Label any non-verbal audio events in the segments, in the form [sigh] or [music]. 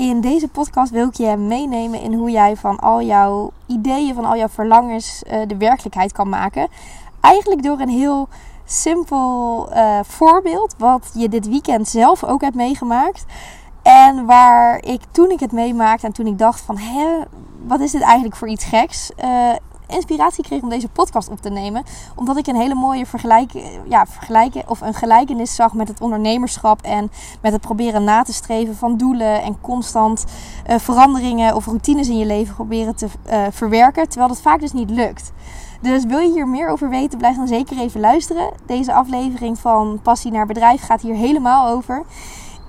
In deze podcast wil ik je meenemen in hoe jij van al jouw ideeën, van al jouw verlangens uh, de werkelijkheid kan maken. Eigenlijk door een heel simpel uh, voorbeeld, wat je dit weekend zelf ook hebt meegemaakt. En waar ik toen ik het meemaakte en toen ik dacht van, hè, wat is dit eigenlijk voor iets geks? Uh, inspiratie kreeg om deze podcast op te nemen. Omdat ik een hele mooie vergelijking, ja, vergelijken of een gelijkenis zag met het ondernemerschap en met het proberen na te streven van doelen en constant uh, veranderingen of routines in je leven proberen te uh, verwerken. Terwijl dat vaak dus niet lukt. Dus wil je hier meer over weten, blijf dan zeker even luisteren. Deze aflevering van Passie naar Bedrijf gaat hier helemaal over.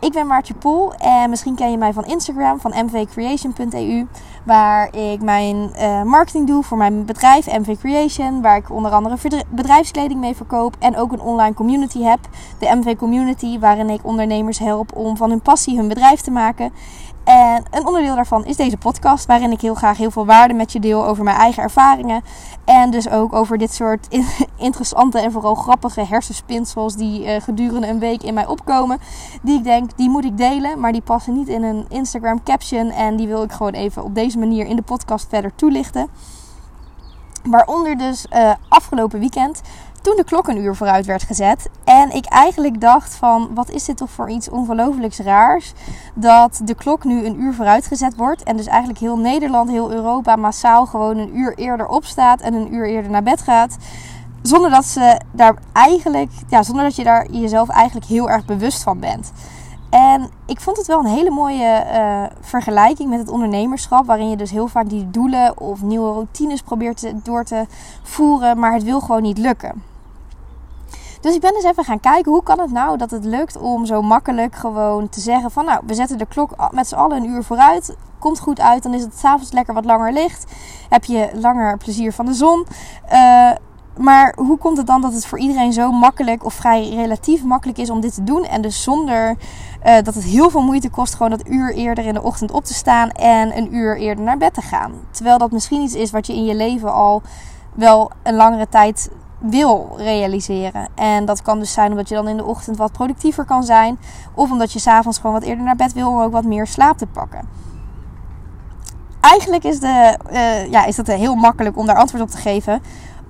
Ik ben Maartje Poel en misschien ken je mij van Instagram, van mvcreation.eu. Waar ik mijn uh, marketing doe voor mijn bedrijf MV Creation. Waar ik onder andere bedrijfskleding mee verkoop. En ook een online community heb. De MV Community, waarin ik ondernemers help om van hun passie hun bedrijf te maken. En een onderdeel daarvan is deze podcast, waarin ik heel graag heel veel waarde met je deel over mijn eigen ervaringen. En dus ook over dit soort [laughs] interessante en vooral grappige hersenspinsels die uh, gedurende een week in mij opkomen. Die ik denk, die moet ik delen, maar die passen niet in een Instagram caption. En die wil ik gewoon even op deze manier in de podcast verder toelichten. Waaronder dus uh, afgelopen weekend toen de klok een uur vooruit werd gezet. En ik eigenlijk dacht van, wat is dit toch voor iets ongelooflijks raars. Dat de klok nu een uur vooruit gezet wordt. En dus eigenlijk heel Nederland, heel Europa massaal gewoon een uur eerder opstaat en een uur eerder naar bed gaat. Zonder dat ze daar eigenlijk, ja, zonder dat je daar jezelf eigenlijk heel erg bewust van bent. En ik vond het wel een hele mooie uh, vergelijking met het ondernemerschap, waarin je dus heel vaak die doelen of nieuwe routines probeert door te voeren, maar het wil gewoon niet lukken. Dus ik ben eens even gaan kijken hoe kan het nou dat het lukt om zo makkelijk gewoon te zeggen van nou, we zetten de klok met z'n allen een uur vooruit. Komt goed uit, dan is het s'avonds lekker wat langer licht. Heb je langer plezier van de zon. Uh, maar hoe komt het dan dat het voor iedereen zo makkelijk of vrij relatief makkelijk is om dit te doen? En dus zonder uh, dat het heel veel moeite kost gewoon dat uur eerder in de ochtend op te staan en een uur eerder naar bed te gaan. Terwijl dat misschien iets is wat je in je leven al wel een langere tijd wil realiseren. En dat kan dus zijn omdat je dan in de ochtend wat productiever kan zijn. Of omdat je s'avonds gewoon wat eerder naar bed wil om ook wat meer slaap te pakken. Eigenlijk is, de, uh, ja, is dat heel makkelijk om daar antwoord op te geven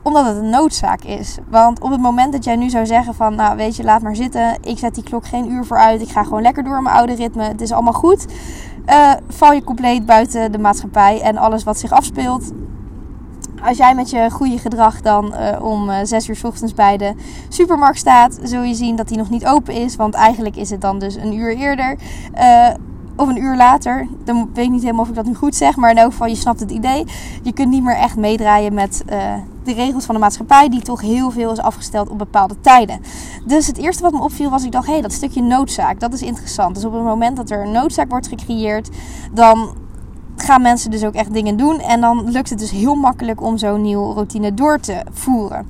omdat het een noodzaak is. Want op het moment dat jij nu zou zeggen van, nou weet je, laat maar zitten. Ik zet die klok geen uur vooruit. Ik ga gewoon lekker door mijn oude ritme. Het is allemaal goed. Uh, val je compleet buiten de maatschappij en alles wat zich afspeelt als jij met je goede gedrag dan uh, om uh, eh, 6 uur s ochtends bij de supermarkt staat, zul je zien dat die nog niet open is. Want eigenlijk is het dan dus een uur eerder. Uh, of een uur later. Dan weet ik niet helemaal of ik dat nu goed zeg. Maar in elk geval, je snapt het idee. Je kunt niet meer echt meedraaien met de regels van de maatschappij. Die toch heel veel is afgesteld op bepaalde tijden. Dus het eerste wat me opviel was, ik dacht, hé, hey, dat stukje noodzaak. Dat is interessant. Dus op het moment dat er een noodzaak wordt gecreëerd, dan gaan mensen dus ook echt dingen doen. En dan lukt het dus heel makkelijk om zo'n nieuwe routine door te voeren.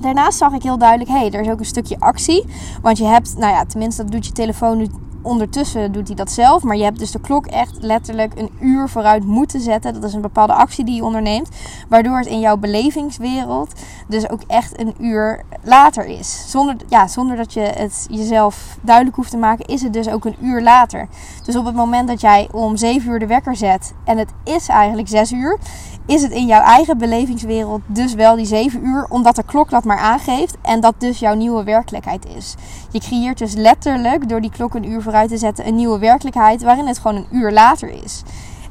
Daarnaast zag ik heel duidelijk, hé, hey, er is ook een stukje actie. Want je hebt, nou ja, tenminste dat doet je telefoon nu ondertussen doet hij dat zelf. Maar je hebt dus de klok echt letterlijk een uur vooruit moeten zetten. Dat is een bepaalde actie die je onderneemt. Waardoor het in jouw belevingswereld dus ook echt een uur later is. Zonder, ja, zonder dat je het jezelf duidelijk hoeft te maken, is het dus ook een uur later. Dus op het moment dat jij om 7 uur de wekker zet en het is eigenlijk 6 uur, is het in jouw eigen belevingswereld dus wel die 7 uur, omdat de klok dat maar aangeeft en dat dus jouw nieuwe werkelijkheid is. Je creëert dus letterlijk door die klok een uur vooruit te zetten een nieuwe werkelijkheid waarin het gewoon een uur later is.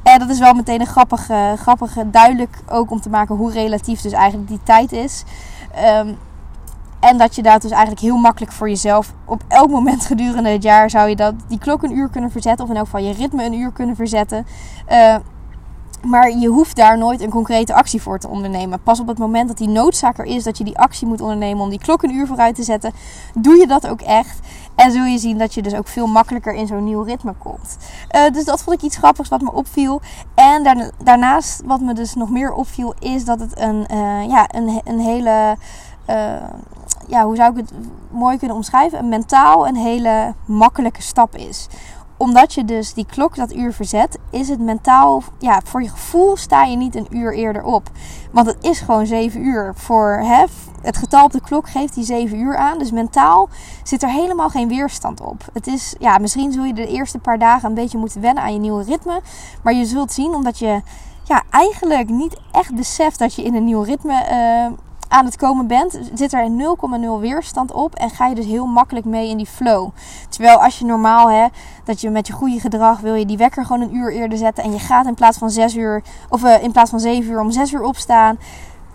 En dat is wel meteen een grappige, grappige duidelijk ook om te maken hoe relatief dus eigenlijk die tijd is. Um, en dat je dat dus eigenlijk heel makkelijk voor jezelf op elk moment gedurende het jaar zou je dat, die klok een uur kunnen verzetten. Of in elk geval je ritme een uur kunnen verzetten. Uh, maar je hoeft daar nooit een concrete actie voor te ondernemen. Pas op het moment dat die noodzaak er is dat je die actie moet ondernemen om die klok een uur vooruit te zetten, doe je dat ook echt. En zul je zien dat je dus ook veel makkelijker in zo'n nieuw ritme komt. Uh, dus dat vond ik iets grappigs wat me opviel. En daarnaast, wat me dus nog meer opviel, is dat het een, uh, ja, een, een hele. Uh, ja, hoe zou ik het mooi kunnen omschrijven? Een mentaal een hele makkelijke stap is omdat je dus die klok dat uur verzet, is het mentaal, ja, voor je gevoel sta je niet een uur eerder op. Want het is gewoon 7 uur. Voor hè, het getal op de klok geeft die 7 uur aan. Dus mentaal zit er helemaal geen weerstand op. Het is, ja, misschien zul je de eerste paar dagen een beetje moeten wennen aan je nieuwe ritme. Maar je zult zien, omdat je ja, eigenlijk niet echt beseft dat je in een nieuw ritme uh, aan het komen bent, zit er 0,0 weerstand op en ga je dus heel makkelijk mee in die flow. Terwijl als je normaal hè, dat je met je goede gedrag wil je die wekker gewoon een uur eerder zetten en je gaat in plaats van 6 uur of uh, in plaats van 7 uur om 6 uur opstaan.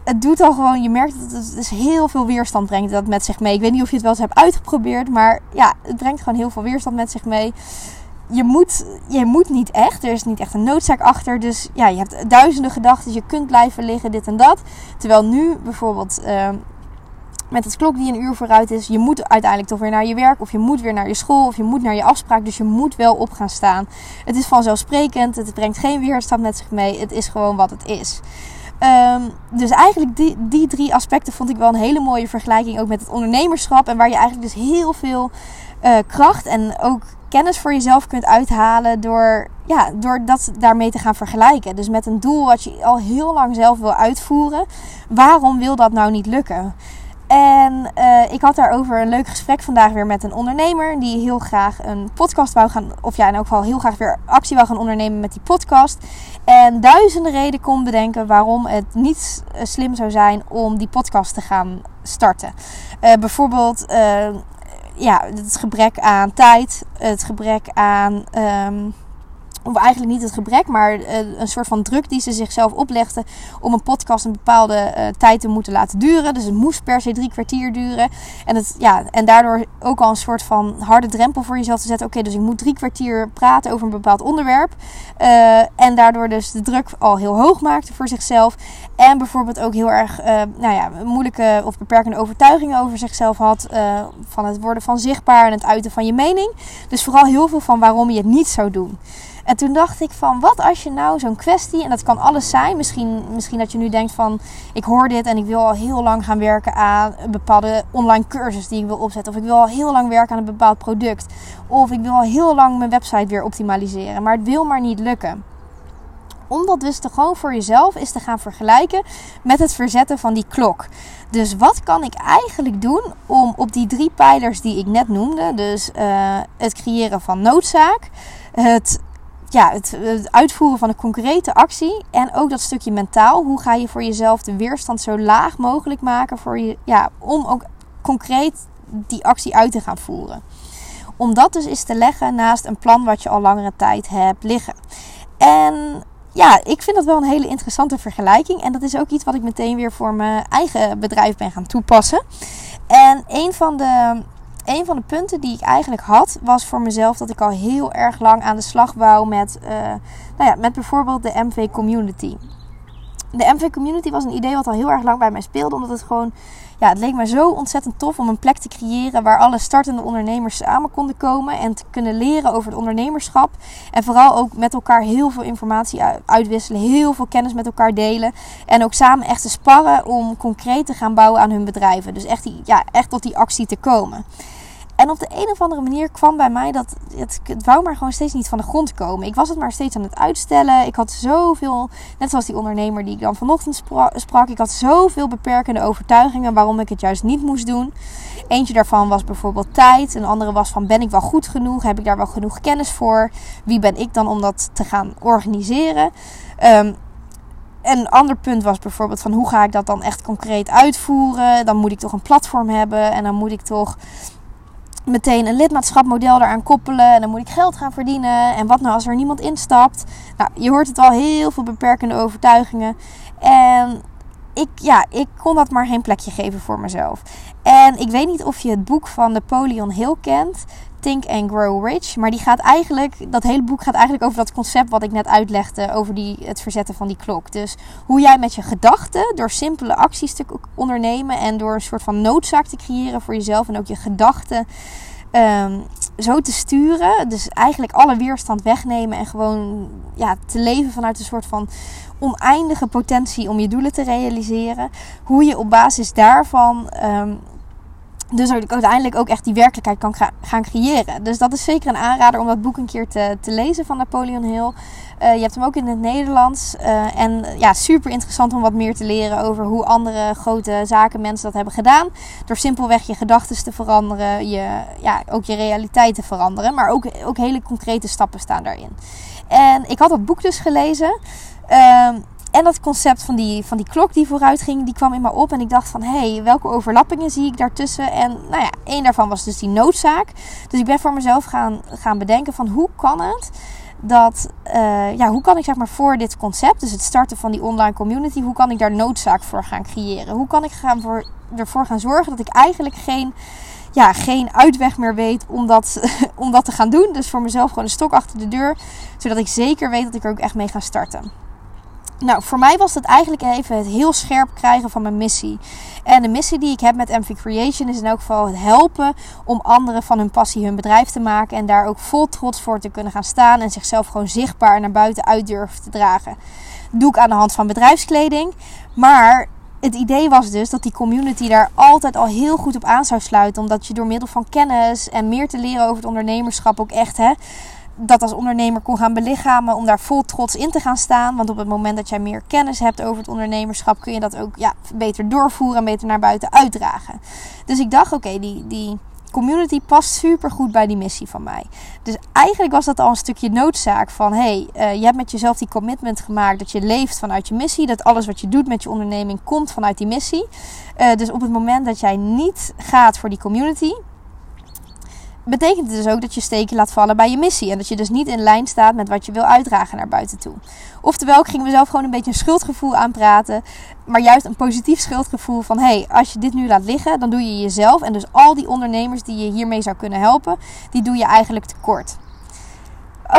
Het doet al gewoon, je merkt dat het dus heel veel weerstand brengt dat met zich mee. Ik weet niet of je het wel eens hebt uitgeprobeerd, maar ja, het brengt gewoon heel veel weerstand met zich mee je moet, je moet niet echt. Er is niet echt een noodzaak achter. Dus ja, je hebt duizenden gedachten. Je kunt blijven liggen, dit en dat. Terwijl nu bijvoorbeeld uh, met het klok die een uur vooruit is. Je moet uiteindelijk toch weer naar je werk. Of je moet weer naar je school. Of je moet naar je afspraak. Dus je moet wel op gaan staan. Het is vanzelfsprekend. Het brengt geen weerstand met zich mee. Het is gewoon wat het is. Um, dus eigenlijk die, die drie aspecten vond ik wel een hele mooie vergelijking. Ook met het ondernemerschap. En waar je eigenlijk dus heel veel uh, kracht en ook kennis voor jezelf kunt uithalen door, ja, door dat daarmee te gaan vergelijken. Dus met een doel wat je al heel lang zelf wil uitvoeren. Waarom wil dat nou niet lukken? En uh, ik had daarover een leuk gesprek vandaag weer met een ondernemer die heel graag een podcast wou gaan, of ja, in elk geval heel graag weer actie wou gaan ondernemen met die podcast. En duizenden redenen kon bedenken waarom het niet eh, slim zou zijn om die podcast te gaan starten. Uh, bijvoorbeeld ja, het gebrek aan tijd, het gebrek aan um, of eigenlijk niet het gebrek, maar uh, een soort van druk die ze zichzelf oplegden om een podcast een bepaalde uh, tijd te moeten laten duren. Dus het moest per se drie kwartier duren. En, het, ja, en daardoor ook al een soort van harde drempel voor jezelf te zetten. Oké, dus ik moet drie kwartier praten over een bepaald onderwerp. Uh, en daardoor dus de druk al heel hoog maakte voor zichzelf. En bijvoorbeeld ook heel erg nou ja, moeilijke of beperkende overtuigingen over zichzelf had. van het worden van zichtbaar en het uiten van je mening. Dus vooral heel veel van waarom je het niet zou doen. En toen dacht ik van, wat als je nou zo'n kwestie, en dat kan alles zijn, misschien, misschien dat je nu denkt van, ik hoor dit en ik wil al heel lang gaan werken aan een bepaalde online cursus die ik wil opzetten. Of ik wil al heel lang werken aan een bepaald product. Of ik wil al heel lang mijn website weer optimaliseren, maar het wil maar niet lukken om dat dus te gewoon voor jezelf is te gaan vergelijken met het verzetten van die klok. Dus wat kan ik eigenlijk doen om op die drie pijlers die ik net noemde, dus uh, het creëren van noodzaak, het ja, het, uitvoeren van een concrete actie. En ook dat stukje mentaal. Hoe ga je voor jezelf de weerstand zo laag mogelijk maken voor je, ja, om ook concreet die actie uit te gaan voeren. Om dat dus eens te leggen naast een plan wat je al langere tijd hebt liggen. En ja, ik vind dat wel een hele interessante vergelijking. En dat is ook iets wat ik meteen weer voor mijn eigen bedrijf ben gaan toepassen. En een van de een van de punten die ik eigenlijk had, was voor mezelf dat ik al heel erg lang aan de slag wou met, uh, nou ja, met bijvoorbeeld de MV Community. De MV Community was een idee wat al heel erg lang bij mij speelde, omdat het gewoon, ja, het leek me zo ontzettend tof om een plek te creëren waar alle startende ondernemers samen konden komen en te kunnen leren over het ondernemerschap. En vooral ook met elkaar heel veel informatie uitwisselen, heel veel kennis met elkaar delen. En ook samen echt te sparren om concreet te gaan bouwen aan hun bedrijven. Dus echt, die, ja, echt tot die actie te komen. En op de een of andere manier kwam bij mij dat het, het wou maar gewoon steeds niet van de grond komen. Ik was het maar steeds aan het uitstellen. Ik had zoveel, net zoals die ondernemer die ik dan vanochtend sprak, ik had zoveel beperkende overtuigingen waarom ik het juist niet moest doen. Eentje daarvan was bijvoorbeeld tijd. Een andere was van ben ik wel goed genoeg? Heb ik daar wel genoeg kennis voor? Wie ben ik dan om dat te gaan organiseren? Um, een ander punt was bijvoorbeeld van hoe ga ik dat dan echt concreet uitvoeren? Dan moet ik toch een platform hebben en dan moet ik toch meteen een lidmaatschapmodel eraan koppelen. En dan moet ik geld gaan verdienen. En wat nou als er niemand instapt? Nou, je hoort het al heel veel beperkende overtuigingen. En ik, ja, ik kon dat maar geen plekje geven voor mezelf. En ik weet niet of je het boek van Napoleon Hill kent. Think and Grow Rich. Maar die gaat eigenlijk, dat hele boek gaat eigenlijk over dat concept wat ik net uitlegde over die, het verzetten van die klok. Dus hoe jij met je gedachten, door simpele acties te ondernemen en door een soort van noodzaak te creëren voor jezelf en ook je gedachten um, zo te sturen. Dus eigenlijk alle weerstand wegnemen en gewoon ja, te leven vanuit een soort van oneindige potentie om je doelen te realiseren. Hoe je op basis daarvan um, Dus dat ik uiteindelijk ook echt die werkelijkheid kan gaan creëren. Dus dat is zeker een aanrader om dat boek een keer te, te lezen van Napoleon Hill. Uh, je hebt hem ook in het Nederlands. Uh, en ja, super interessant om wat meer te leren over hoe andere grote zaken mensen dat hebben gedaan. Door simpelweg je gedachten te veranderen, je, ja, ook je realiteit te veranderen. Maar ook, ook hele concrete stappen staan daarin. En ik had dat boek dus gelezen. Uh, en dat concept van die, van die klok die vooruit ging, die kwam in me op. En ik dacht van, hé, hey, welke overlappingen zie ik daartussen? En nou ja, één daarvan was dus die noodzaak. Dus ik ben voor mezelf gaan, gaan bedenken van, hoe kan het dat, uh, ja, hoe kan ik zeg maar voor dit concept, dus het starten van die online community, hoe kan ik daar noodzaak voor gaan creëren? Hoe kan ik gaan voor, ervoor gaan zorgen dat ik eigenlijk geen, ja, geen uitweg meer weet om dat, [laughs] om dat te gaan doen? Dus voor mezelf gewoon een stok achter de deur, zodat ik zeker weet dat ik er ook echt mee ga starten. Nou, voor mij was dat eigenlijk even het heel scherp krijgen van mijn missie. En de missie die ik heb met MV Creation is in elk geval het helpen om anderen van hun passie hun bedrijf te maken. En daar ook vol trots voor te kunnen gaan staan en zichzelf gewoon zichtbaar naar buiten uit durven te dragen. Dat doe ik aan de hand van bedrijfskleding. Maar het idee was dus dat die community daar altijd al heel goed op aan zou sluiten. Omdat je door middel van kennis en meer te leren over het ondernemerschap ook echt hè, dat als ondernemer kon gaan belichamen om daar vol trots in te gaan staan. Want op het moment dat jij meer kennis hebt over het ondernemerschap, kun je dat ook ja, beter doorvoeren en beter naar buiten uitdragen. Dus ik dacht, oké, die, die community past super goed bij die missie van mij. Dus eigenlijk was dat al een stukje noodzaak van, hey, uh, je hebt met jezelf die commitment gemaakt dat je leeft vanuit je missie, dat alles wat je doet met je onderneming komt vanuit die missie. Uh, dus op het moment dat jij niet gaat voor die community, betekent het dus ook dat je steken laat vallen bij je missie. En dat je dus niet in lijn staat met wat je wil uitdragen naar buiten toe. Oftewel, ik ging mezelf gewoon een beetje een schuldgevoel aanpraten. Maar juist een positief schuldgevoel van... hé, hey, als je dit nu laat liggen, dan doe je jezelf... en dus al die ondernemers die je hiermee zou kunnen helpen... die doe je eigenlijk tekort.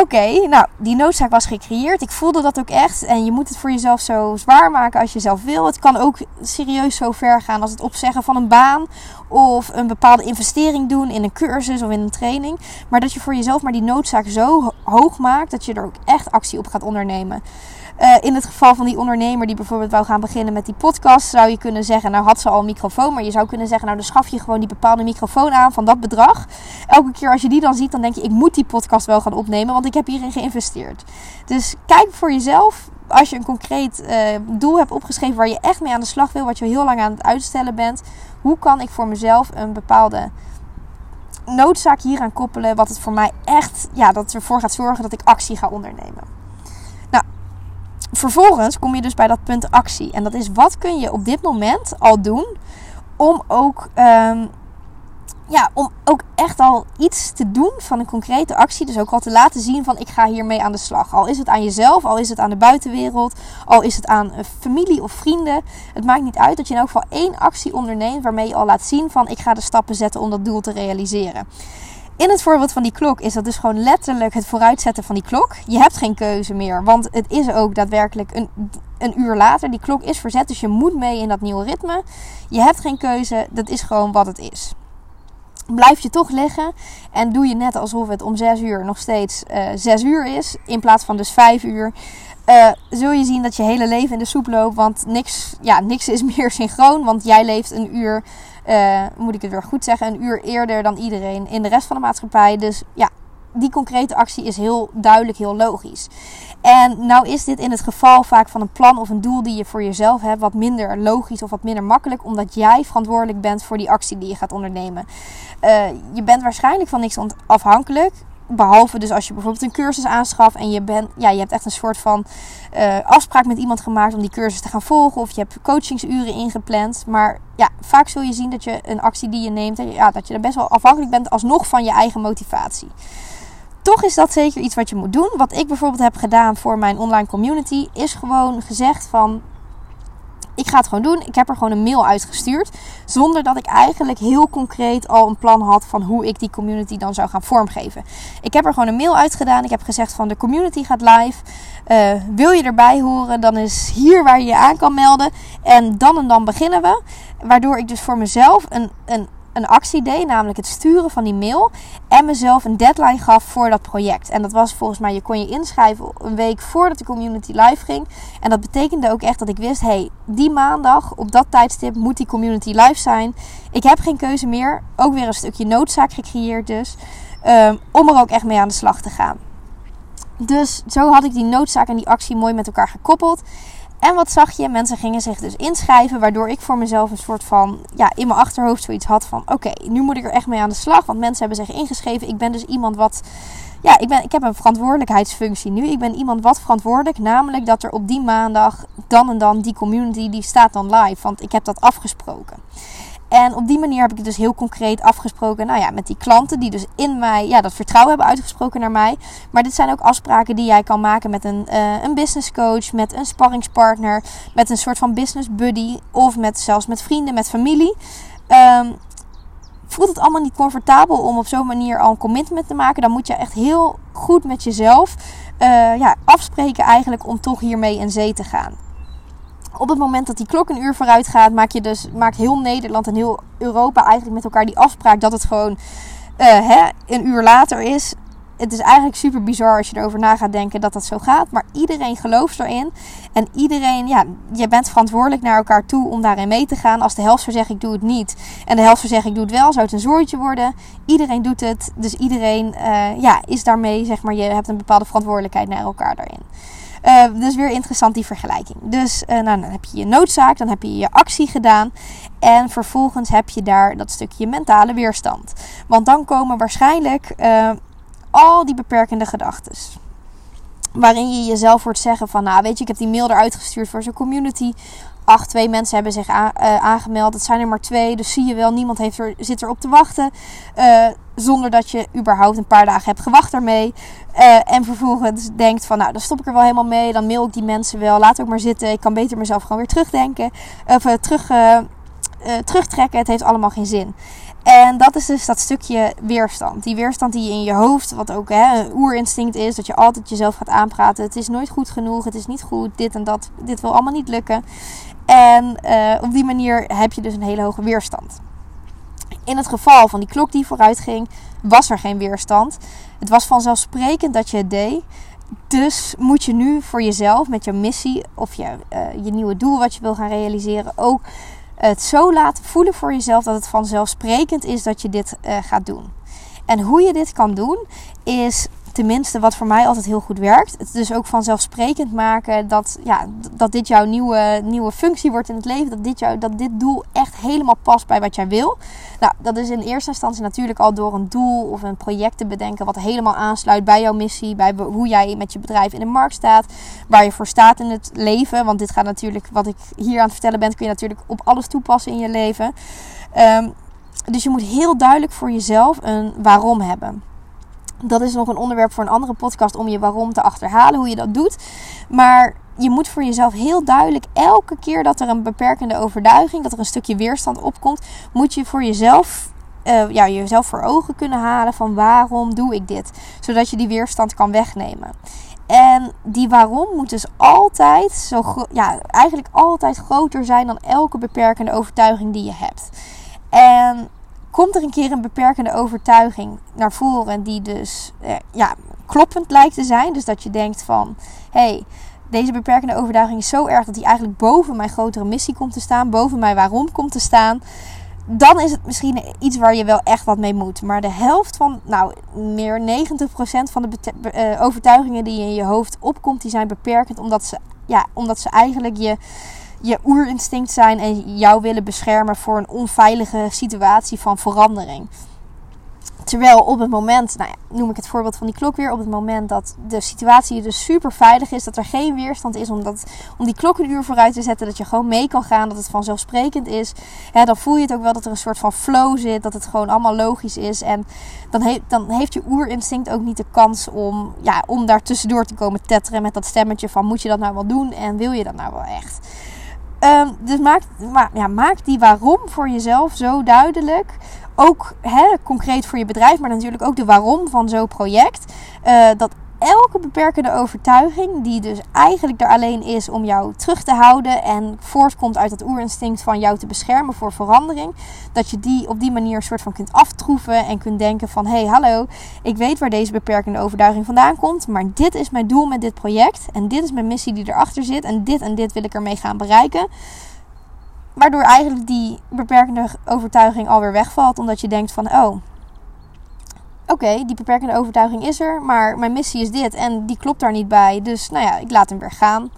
Oké, nou, die noodzaak was gecreëerd. Ik voelde dat ook echt. En je moet het voor jezelf zo zwaar maken als je zelf wil. Het kan ook serieus zo ver gaan als het opzeggen van een baan. Of een bepaalde investering doen in een cursus of in een training. Maar dat je voor jezelf maar die noodzaak zo hoog maakt dat je er ook echt actie op gaat ondernemen. Uh, in het geval van die ondernemer die bijvoorbeeld wou gaan beginnen met die podcast, zou je kunnen zeggen, nou had ze al een microfoon, maar je zou kunnen zeggen, nou dan schaf je gewoon die bepaalde microfoon aan van dat bedrag. Elke keer als je die dan ziet, dan denk je, ik moet die podcast wel gaan opnemen, want ik heb hierin geïnvesteerd. Dus kijk voor jezelf, als je een concreet uh, doel hebt opgeschreven waar je echt mee aan de slag wil, wat je heel lang aan het uitstellen bent, hoe kan ik voor mezelf een bepaalde noodzaak hier aan koppelen, wat het voor mij echt, ja, dat ervoor gaat zorgen dat ik actie ga ondernemen vervolgens kom je dus bij dat punt actie. En dat is wat kun je op dit moment al doen om ook, um, ja, om ook echt al iets te doen van een concrete actie. Dus ook al te laten zien van ik ga hiermee aan de slag. Al is het aan jezelf, al is het aan de buitenwereld, al is het aan familie of vrienden. Het maakt niet uit dat je in elk geval één actie onderneemt waarmee je al laat zien van ik ga de stappen zetten om dat doel te realiseren. In het voorbeeld van die klok is dat dus gewoon letterlijk het vooruitzetten van die klok. Je hebt geen keuze meer, want het is ook daadwerkelijk een, een uur later. Die klok is verzet, dus je moet mee in dat nieuwe ritme. Je hebt geen keuze, dat is gewoon wat het is. Blijf je toch liggen en doe je net alsof het om 6 uur nog steeds uh, eh, 6 uur is, in plaats van dus 5 uur. Uh, zul je zien dat je hele leven in de soep loopt. Want niks, ja, niks is [laughs] meer synchroon. Want jij leeft een uur uh, moet ik het weer goed zeggen, een uur eerder dan iedereen in de rest van de maatschappij. Dus ja, die concrete actie is heel duidelijk, heel logisch. En nou is dit in het geval vaak van een plan of een doel die je voor jezelf hebt wat minder logisch of wat minder makkelijk, omdat jij verantwoordelijk bent voor die actie die je gaat ondernemen. Uh, je bent waarschijnlijk van niks afhankelijk. Behalve dus als je bijvoorbeeld een cursus aanschaft en je, bent, ja, je hebt echt een soort van uh, afspraak met iemand gemaakt om die cursus te gaan volgen. Of je hebt coachingsuren ingepland. Maar ja, vaak zul je zien dat je een actie die je neemt, ja, dat je er best wel afhankelijk bent alsnog van je eigen motivatie. Toch is dat zeker iets wat je moet doen. Wat ik bijvoorbeeld heb gedaan voor mijn online community, is gewoon gezegd van ik ga het gewoon doen. Ik heb er gewoon een mail uitgestuurd. Zonder dat ik eigenlijk heel concreet al een plan had van hoe ik die community dan zou gaan vormgeven. Ik heb er gewoon een mail uitgedaan. Ik heb gezegd van de community gaat live. Uh, wil je erbij horen? Dan is hier waar je je aan kan melden. En dan en dan beginnen we. Waardoor ik dus voor mezelf een, een een actie deed, namelijk het sturen van die mail. En mezelf een deadline gaf voor dat project. En dat was volgens mij, je kon je inschrijven een week voordat de community live ging. En dat betekende ook echt dat ik wist, hey, die maandag op dat tijdstip moet die community live zijn. Ik heb geen keuze meer. Ook weer een stukje noodzaak gecreëerd dus. Um, om er ook echt mee aan de slag te gaan. Dus zo had ik die noodzaak en die actie mooi met elkaar gekoppeld. En wat zag je? Mensen gingen zich dus inschrijven, waardoor ik voor mezelf een soort van, ja, in mijn achterhoofd zoiets had van, oké, nu moet ik er echt mee aan de slag, want mensen hebben zich ingeschreven. Ik ben dus iemand wat, ja, ik, ben, ik heb een verantwoordelijkheidsfunctie nu. Ik ben iemand wat verantwoordelijk, namelijk dat er op die maandag dan en dan die community, die staat dan live, want ik heb dat afgesproken. En op die manier heb ik dus heel concreet afgesproken, nou ja, met die klanten die dus in mij, ja, dat vertrouwen hebben uitgesproken naar mij. Maar dit zijn ook afspraken die jij kan maken met een, uh, een business coach, met een sparringspartner, met een soort van business buddy of met, zelfs met vrienden, met familie. Um, voelt het allemaal niet comfortabel om op zo'n manier al een commitment te maken, dan moet je echt heel goed met jezelf uh, ja, afspreken eigenlijk om toch hiermee in zee te gaan op het moment dat die klok een uur vooruit gaat, maak je dus, maakt heel Nederland en heel Europa eigenlijk met elkaar die afspraak dat het gewoon uh, hè, een uur later is. Het is eigenlijk super bizar als je erover na gaat denken dat dat zo gaat. Maar iedereen gelooft erin. En iedereen, ja, je bent verantwoordelijk naar elkaar toe om daarin mee te gaan. Als de helft zou ik doe het niet. En de helft zou zeggen ik doe het wel, zou het een zooitje worden. Iedereen doet het. Dus iedereen uh, ja, is daarmee, zeg maar, je hebt een bepaalde verantwoordelijkheid naar elkaar daarin. Uh, dus weer interessant die vergelijking. Dus uh, nou, dan heb je je noodzaak, dan heb je je actie gedaan. En vervolgens heb je daar dat stukje mentale weerstand. Want dan komen waarschijnlijk uh, al die beperkende gedachten. Waarin je jezelf hoort zeggen van, nou weet je, ik heb die mail eruit gestuurd voor zo'n community. Twee mensen hebben zich aangemeld. Het zijn er maar twee. Dus zie je wel, niemand heeft er, zit erop te wachten. Uh, zonder dat je überhaupt een paar dagen hebt gewacht daarmee. Uh, en vervolgens denkt van, nou, dan stop ik er wel helemaal mee. Dan mail ik die mensen wel. Laat ook maar zitten. Ik kan beter mezelf gewoon weer terugdenken. Of terug, terugtrekken. Het heeft allemaal geen zin. En dat is dus dat stukje weerstand. Die weerstand die je in je hoofd, wat ook hè, een oerinstinct is, dat je altijd jezelf gaat aanpraten. Het is nooit goed genoeg, het is niet goed, dit en dat, dit wil allemaal niet lukken. En op die manier heb je dus een hele hoge weerstand. In het geval van die klok die vooruit ging, was er geen weerstand. Het was vanzelfsprekend dat je het deed. Dus moet je nu voor jezelf met je missie of je, uh, je nieuwe doel wat je wil gaan realiseren ook het zo laten voelen voor jezelf dat het vanzelfsprekend is dat je dit uh, gaat doen. En hoe je dit kan doen is tenminste wat voor mij altijd heel goed werkt. Het dus ook vanzelfsprekend maken dat, ja, dat dit jouw nieuwe, nieuwe functie wordt in het leven. Dat dit, jou, dat dit doel echt helemaal past bij wat jij wil. Nou, dat is in eerste instantie natuurlijk al door een doel of een project te bedenken. Wat helemaal aansluit bij jouw missie. Bij hoe jij met je bedrijf in de markt staat. Waar je voor staat in het leven. Want dit gaat natuurlijk, wat ik hier aan het vertellen ben, kun je natuurlijk op alles toepassen in je leven. Um, dus je moet heel duidelijk voor jezelf een waarom hebben. Dat is nog een onderwerp voor een andere podcast om je waarom te achterhalen, hoe je dat doet. Maar je moet voor jezelf heel duidelijk, elke keer dat er een beperkende overtuiging, dat er een stukje weerstand opkomt, moet je voor jezelf uh, ja, jezelf voor ogen kunnen halen van waarom doe ik dit? Zodat je die weerstand kan wegnemen. En die waarom moet dus altijd, zo, ja, eigenlijk altijd groter zijn dan elke beperkende overtuiging die je hebt. En komt er een keer een beperkende overtuiging naar voren die dus eh, ja, kloppend lijkt te zijn. Dus dat je denkt van, hé, hey, deze beperkende overtuiging is zo erg dat die eigenlijk boven mijn grotere missie komt te staan, boven mijn waarom komt te staan. Dan is het misschien iets waar je wel echt wat mee moet. Maar de helft van, nou, meer 90% van de uh, overtuigingen die in je hoofd opkomt, die zijn beperkend omdat ze, ja, omdat ze eigenlijk je je oerinstinct zijn en jou willen beschermen voor een onveilige situatie van verandering. Terwijl op het moment, nou ja, noem ik het voorbeeld van die klok weer, op het moment dat de situatie dus super veilig is, dat er geen weerstand is om, dat, om die klok een uur vooruit te zetten, dat je gewoon mee kan gaan, dat het vanzelfsprekend is, dan voel je het ook wel dat er een soort van flow zit, dat het gewoon allemaal logisch is. En dan, dan heeft je oerinstinct ook niet de kans om, ja, om daar tussendoor te komen tetteren met dat stemmetje van moet je dat nou wel doen en wil je dat nou wel echt. Um, dus maak, ma ja, maak die waarom voor jezelf zo duidelijk. Ook hè, concreet voor je bedrijf, maar natuurlijk ook de waarom van zo'n project. Uh, dat elke beperkende overtuiging, die dus eigenlijk er alleen is om jou terug te houden en voortkomt uit dat oerinstinct van jou te beschermen voor verandering, dat je die op die manier een soort van kunt aftroeven en kunt denken van hé hey, hallo, ik weet waar deze beperkende overtuiging vandaan komt, maar dit is mijn doel met dit project en dit is mijn missie die erachter zit en dit en dit wil ik ermee gaan bereiken. Waardoor eigenlijk die beperkende overtuiging alweer wegvalt, omdat je denkt van oh oké, die beperkende overtuiging is er, maar mijn missie is dit en die klopt daar niet bij. Dus nou ja, ik laat hem weer gaan.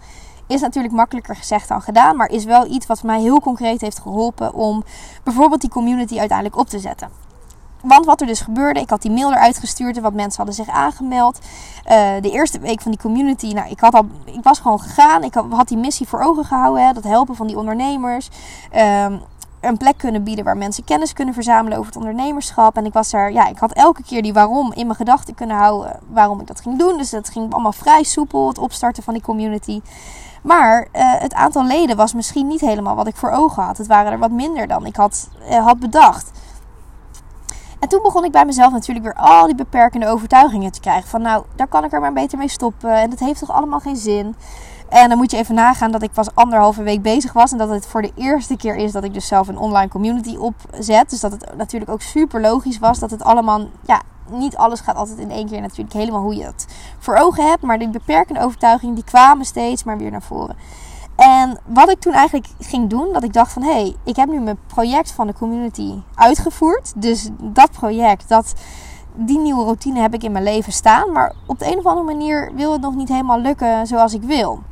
Is natuurlijk makkelijker gezegd dan gedaan, maar is wel iets wat mij heel concreet heeft geholpen om bijvoorbeeld die community uiteindelijk op te zetten. Want wat er dus gebeurde, ik had die mail eruit gestuurd en wat mensen hadden zich aangemeld. Uh, de eerste week van die community, nou, ik, had al, ik was gewoon gegaan. Ik had, die missie voor ogen gehouden, hè, dat helpen van die ondernemers. Um, een plek kunnen bieden waar mensen kennis kunnen verzamelen over het ondernemerschap. En ik was er, ja, ik had elke keer die waarom in mijn gedachten kunnen houden waarom ik dat ging doen. Dus dat ging allemaal vrij soepel, het opstarten van die community. Maar uh, het aantal leden was misschien niet helemaal wat ik voor ogen had. Het waren er wat minder dan ik had, uh, had bedacht. En toen begon ik bij mezelf natuurlijk weer al die beperkende overtuigingen te krijgen. Van nou, daar kan ik er maar beter mee stoppen. En dat heeft toch allemaal geen zin. En dan moet je even nagaan dat ik pas anderhalve week bezig was. En dat het voor de eerste keer is dat ik dus zelf een online community opzet. Dus dat het natuurlijk ook super logisch was dat het allemaal. Ja, niet alles gaat altijd in één keer natuurlijk helemaal hoe je het voor ogen hebt. Maar die beperkende overtuigingen die kwamen steeds maar weer naar voren. En wat ik toen eigenlijk ging doen, dat ik dacht van hé, hey, ik heb nu mijn project van de community uitgevoerd. Dus dat project, dat, die nieuwe routine heb ik in mijn leven staan. Maar op de een of andere manier wil het nog niet helemaal lukken zoals ik wil.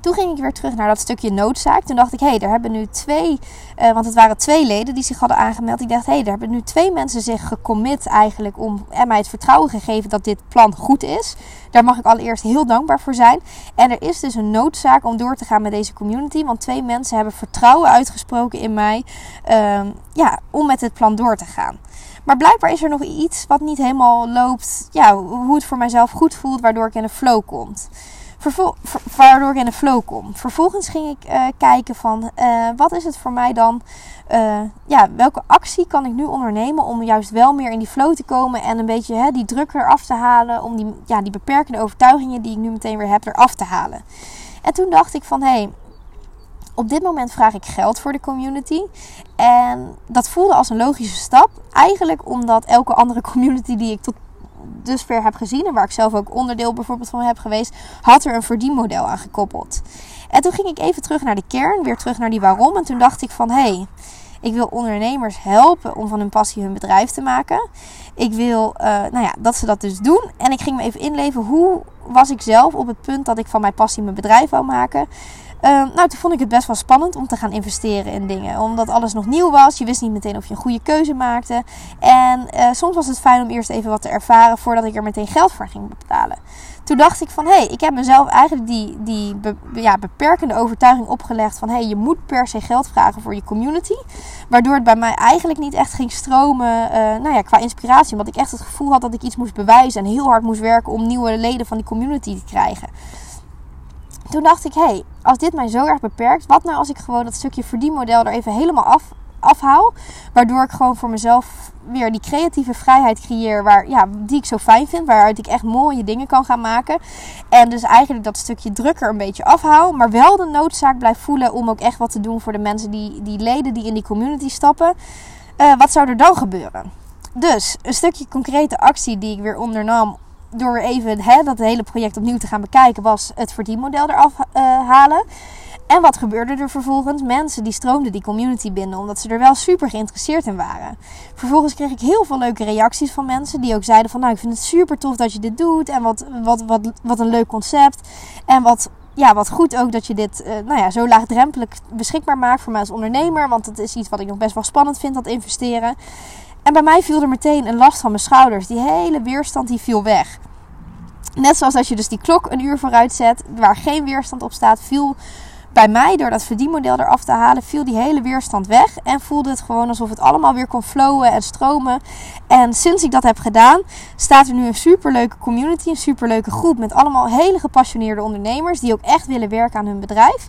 Toen ging ik weer terug naar dat stukje noodzaak. Toen dacht ik, hé, hey, er hebben nu twee, uh, want het waren twee leden die zich hadden aangemeld. Ik dacht, hé, hey, er hebben nu twee mensen zich gecommit eigenlijk om en mij het vertrouwen gegeven dat dit plan goed is. Daar mag ik allereerst heel dankbaar voor zijn. En er is dus een noodzaak om door te gaan met deze community. Want twee mensen hebben vertrouwen uitgesproken in mij uh, ja, om met het plan door te gaan. Maar blijkbaar is er nog iets wat niet helemaal loopt. Ja, hoe het voor mijzelf goed voelt, waardoor ik in een flow waardoor ik in de flow kom. Vervolgens ging ik uh, kijken van uh, wat is het voor mij dan? Uh, ja, welke actie kan ik nu ondernemen om juist wel meer in die flow te komen en een beetje hè, die druk eraf te halen. Om die, ja, die beperkende overtuigingen die ik nu meteen weer heb eraf te halen. En toen dacht ik van hé, hey, op dit moment vraag ik geld voor de community. En dat voelde als een logische stap. Eigenlijk omdat elke andere [laughs] community die ik tot dusver heb gezien en waar ik zelf ook onderdeel bijvoorbeeld van heb geweest, had er een verdienmodel aan gekoppeld. En toen ging ik even terug naar de kern, weer terug naar die waarom. En toen dacht ik van hé, hey, ik wil ondernemers helpen om van hun passie hun bedrijf te maken. Ik wil uh, nou ja, dat ze dat dus doen. En ik ging me even inleven hoe was ik zelf op het punt dat ik van mijn passie mijn bedrijf wou maken. Uh, nou, toen vond ik het best wel spannend om te gaan investeren in dingen. Omdat alles nog nieuw was. Je wist niet meteen of je een goede keuze maakte. En uh, soms was het fijn om eerst even wat te ervaren voordat ik er meteen geld voor ging betalen. Toen dacht ik van, hé, hey, ik heb mezelf eigenlijk die, die ja, beperkende overtuiging opgelegd van, hé, hey, je moet per se geld vragen voor je community. Waardoor het bij mij eigenlijk niet echt ging stromen, uh, nou ja, qua inspiratie. Omdat ik echt het gevoel had dat ik iets moest bewijzen en heel hard moest werken om nieuwe leden van die community te krijgen toen dacht ik, hé, hey, als dit mij zo erg beperkt, wat nou als ik gewoon dat stukje verdienmodel er even helemaal af, afhaal. Waardoor ik gewoon voor mezelf weer die creatieve vrijheid creëer waar, ja, die ik zo fijn vind. Waaruit ik echt mooie dingen kan gaan maken. En dus eigenlijk dat stukje drukker een beetje afhaal. Maar wel de noodzaak blijf voelen om ook echt wat te doen voor de mensen die, die leden die in die community stappen. Uh, wat zou er dan gebeuren? Dus een stukje concrete actie die ik weer ondernam door even hè, dat hele project opnieuw te gaan bekijken, was het verdienmodel eraf uh, halen. En wat gebeurde er vervolgens? Mensen die stroomden die community binnen, omdat ze er wel super geïnteresseerd in waren. Vervolgens kreeg ik heel veel leuke reacties van mensen die ook zeiden van nou ik vind het super tof dat je dit doet en wat, wat, wat, wat een leuk concept. En wat, ja, wat goed ook dat je dit uh, nou ja, zo laagdrempelig beschikbaar maakt voor mij als ondernemer. Want dat is iets wat ik nog best wel spannend vind, dat investeren. En bij mij viel er meteen een last van mijn schouders. Die hele weerstand die viel weg. Net zoals als je dus die klok een uur vooruit zet, waar geen weerstand op staat, viel bij mij door dat verdienmodel eraf te halen, viel die hele weerstand weg. En voelde het gewoon alsof het allemaal weer kon flowen en stromen. En sinds ik dat heb gedaan, staat er nu een superleuke community, een superleuke groep met allemaal hele gepassioneerde ondernemers die ook echt willen werken aan hun bedrijf.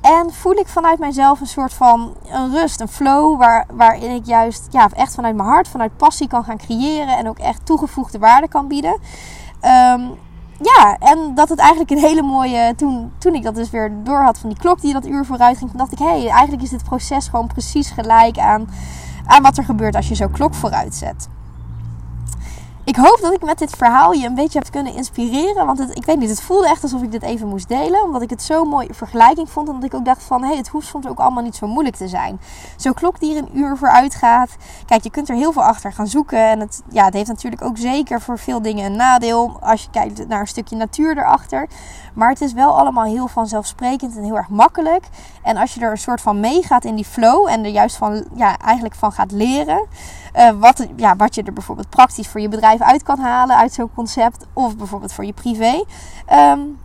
En voel ik vanuit mijzelf een soort van een rust, een flow, waar, waarin ik juist ja, echt vanuit mijn hart, vanuit passie kan gaan creëren en ook echt toegevoegde waarde kan bieden. Ehm, ja, en dat het eigenlijk een hele mooie. Toen, toen ik dat dus weer door had van die klok die dat uur vooruit ging, dacht ik: hé, hey, eigenlijk is dit proces gewoon precies gelijk aan, aan wat er gebeurt als je zo klok vooruit zet ik hoop dat ik met dit verhaal je een beetje heb kunnen inspireren. Want ik weet niet, het voelde echt alsof ik dit even moest delen. Omdat ik het zo'n mooie vergelijking vond. En dat ik ook dacht van, hé, hey, het hoeft soms ook allemaal niet zo moeilijk te zijn. Zo'n klok die er een uur vooruit gaat. Kijk, je kunt er heel veel achter gaan zoeken. En het, ja, het heeft natuurlijk ook zeker voor veel dingen een nadeel. Als je kijkt naar een stukje natuur erachter. Maar het is wel allemaal heel vanzelfsprekend en heel erg makkelijk. En als je er een soort van meegaat in die flow. En er juist van, ja, eigenlijk van gaat leren. Uh, wat, ja, wat je er bijvoorbeeld praktisch voor je bedrijf uit kan halen uit zo'n concept. Of bijvoorbeeld voor je privé. Um,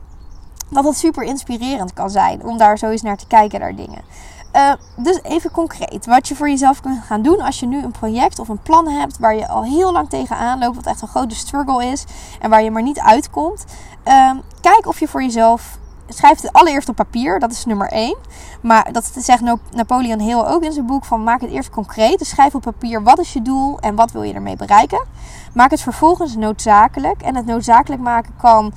dat het super inspirerend kan zijn om daar zo eens naar te kijken naar dingen. Uh, dus even concreet, wat je voor jezelf kunt gaan doen als je nu een project of een plan hebt waar je al heel lang tegenaan loopt, wat echt een grote struggle is en waar je maar niet uitkomt. Uh, kijk of je voor jezelf schrijf het allereerst op papier, dat is nummer 1. Maar dat zegt Napoleon Hill ook in zijn boek van maak het eerst concreet. Dus schrijf op papier wat is je doel en wat wil je ermee bereiken. Maak het vervolgens noodzakelijk. En het noodzakelijk maken kan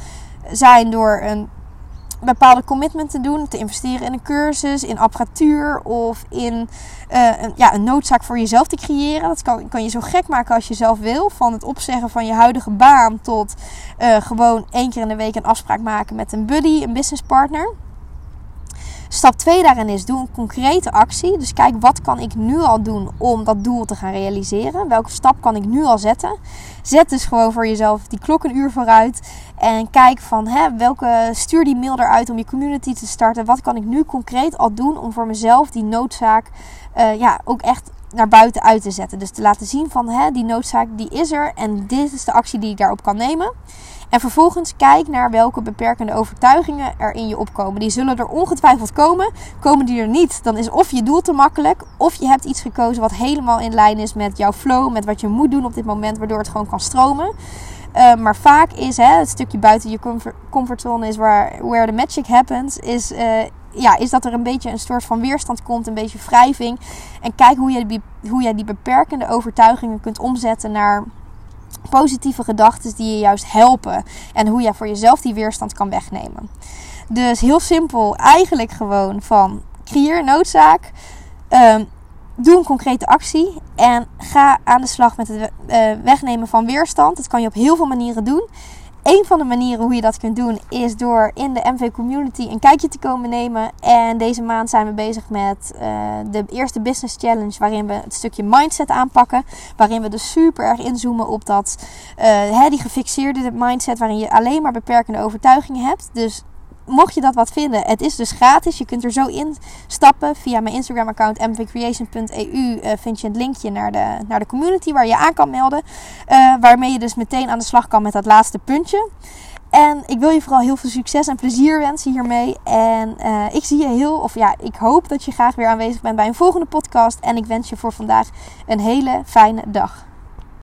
zijn door een bepaalde commitment te doen. Te investeren in een cursus, in apparatuur of in uh, een, ja, een noodzaak voor jezelf te creëren. Dat kan, kan je zo gek maken als je zelf wil. Van het opzeggen van je huidige baan tot uh, gewoon één keer in de week een afspraak maken met een buddy, een businesspartner. Stap 2 daarin is, doe een concrete actie. Dus kijk, wat kan ik nu al doen om dat doel te gaan realiseren? Welke stap kan ik nu al zetten? Zet dus gewoon voor jezelf die klok een uur vooruit. En kijk van, hè, welke, stuur die mail eruit om je community te starten. Wat kan ik nu concreet al doen om voor mezelf die noodzaak uh, ja, ook echt naar buiten uit te zetten. Dus te laten zien van, hè, die noodzaak die is er en dit is de actie die ik daarop kan nemen. En vervolgens kijk naar welke beperkende overtuigingen er in je opkomen. Die zullen er ongetwijfeld komen. Komen die er niet, dan is of je doel te makkelijk, of je hebt iets gekozen wat helemaal in lijn is met jouw flow, met wat je moet doen op dit moment, waardoor het gewoon kan stromen. Uh, maar vaak is hè, het stukje buiten je comfort, comfortzone is waar where the magic happens. Is, uh, ja, is dat er een beetje een soort van weerstand komt, een beetje wrijving. En kijk hoe je, hoe jij die beperkende overtuigingen kunt omzetten naar positieve gedachten die je juist helpen. En hoe jij voor jezelf die weerstand kan wegnemen. Dus heel simpel, eigenlijk gewoon van creëer noodzaak. Um, doe een concrete actie en ga aan de slag met het uh, wegnemen van weerstand. Dat kan je op heel veel manieren doen een van de manieren hoe je dat kunt doen is door in de MV Community een kijkje te komen nemen. En deze maand zijn we bezig met uh, de eerste Business Challenge, waarin we het stukje mindset aanpakken. Waarin we dus super erg inzoomen op dat, uh, die gefixeerde mindset, waarin je alleen maar beperkende overtuigingen hebt. Dus mocht je dat wat vinden, het is dus gratis. Je kunt er zo in stappen. Via mijn Instagram account mvcreation.eu eh, vind je het linkje naar de, naar de community waar je aan kan melden. Uh, waarmee je dus meteen aan de slag kan met dat laatste puntje. En ik wil je vooral heel veel succes en plezier wensen hiermee. En uh, ik zie je heel, of ja, ik hoop dat je graag weer aanwezig bent bij een volgende podcast. En ik wens je voor vandaag een hele fijne dag.